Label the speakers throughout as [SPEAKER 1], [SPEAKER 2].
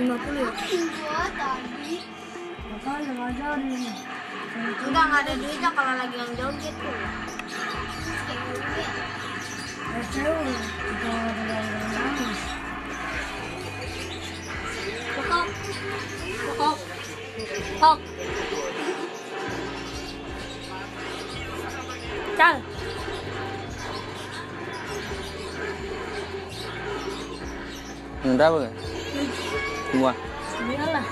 [SPEAKER 1] 50 ya? Iya tadi. Makanya ngajarin.
[SPEAKER 2] Udah nggak ada duitnya kalau lagi yang jauh gitu.
[SPEAKER 1] Ya cewek, ada yang nangis.
[SPEAKER 2] Pokok, pokok, pokok. Cal.
[SPEAKER 3] Nggak boleh kan? Semua.
[SPEAKER 1] Iyalah.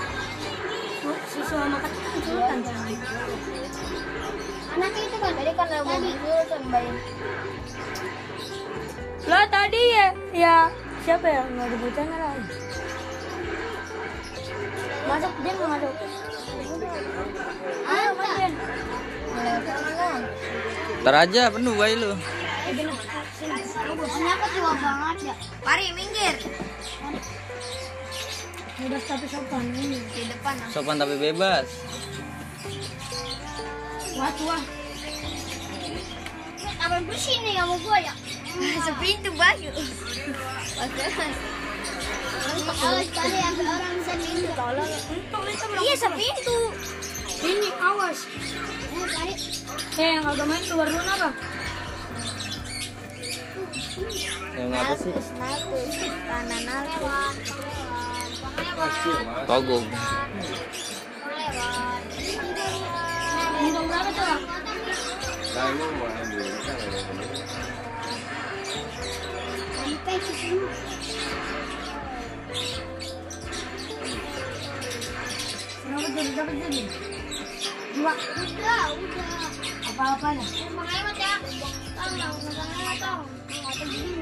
[SPEAKER 1] Siswa makan kesulitan.
[SPEAKER 2] Anak itu kan tadi kan ada mobil dulu kan bayar.
[SPEAKER 1] Lah tadi ya, ya siapa ya nggak bocahnya lagi. Masuk dia nggak masuk. Ayo main.
[SPEAKER 3] Ntar aja penuh bayi lu.
[SPEAKER 2] Kenapa tua banget ya? Mari minggir
[SPEAKER 1] Udah tapi sopan ini.
[SPEAKER 2] di depan. ah.
[SPEAKER 3] Sopan tapi bebas.
[SPEAKER 1] Wah tua.
[SPEAKER 2] Apa bersih nih kamu gua ya? Sepintu baju. Awas kali sampai orang sepintu. Iya sepintu.
[SPEAKER 1] Ini awas. Eh yang agak main keluar dulu apa?
[SPEAKER 3] Yang apa sih?
[SPEAKER 2] Nalpus, kanan nalpus.
[SPEAKER 1] Toggle. Dua.
[SPEAKER 2] Udah, udah.
[SPEAKER 1] Apa-apanya?
[SPEAKER 2] Emang hemat ya. Tahu, tahu, tahu, tahu.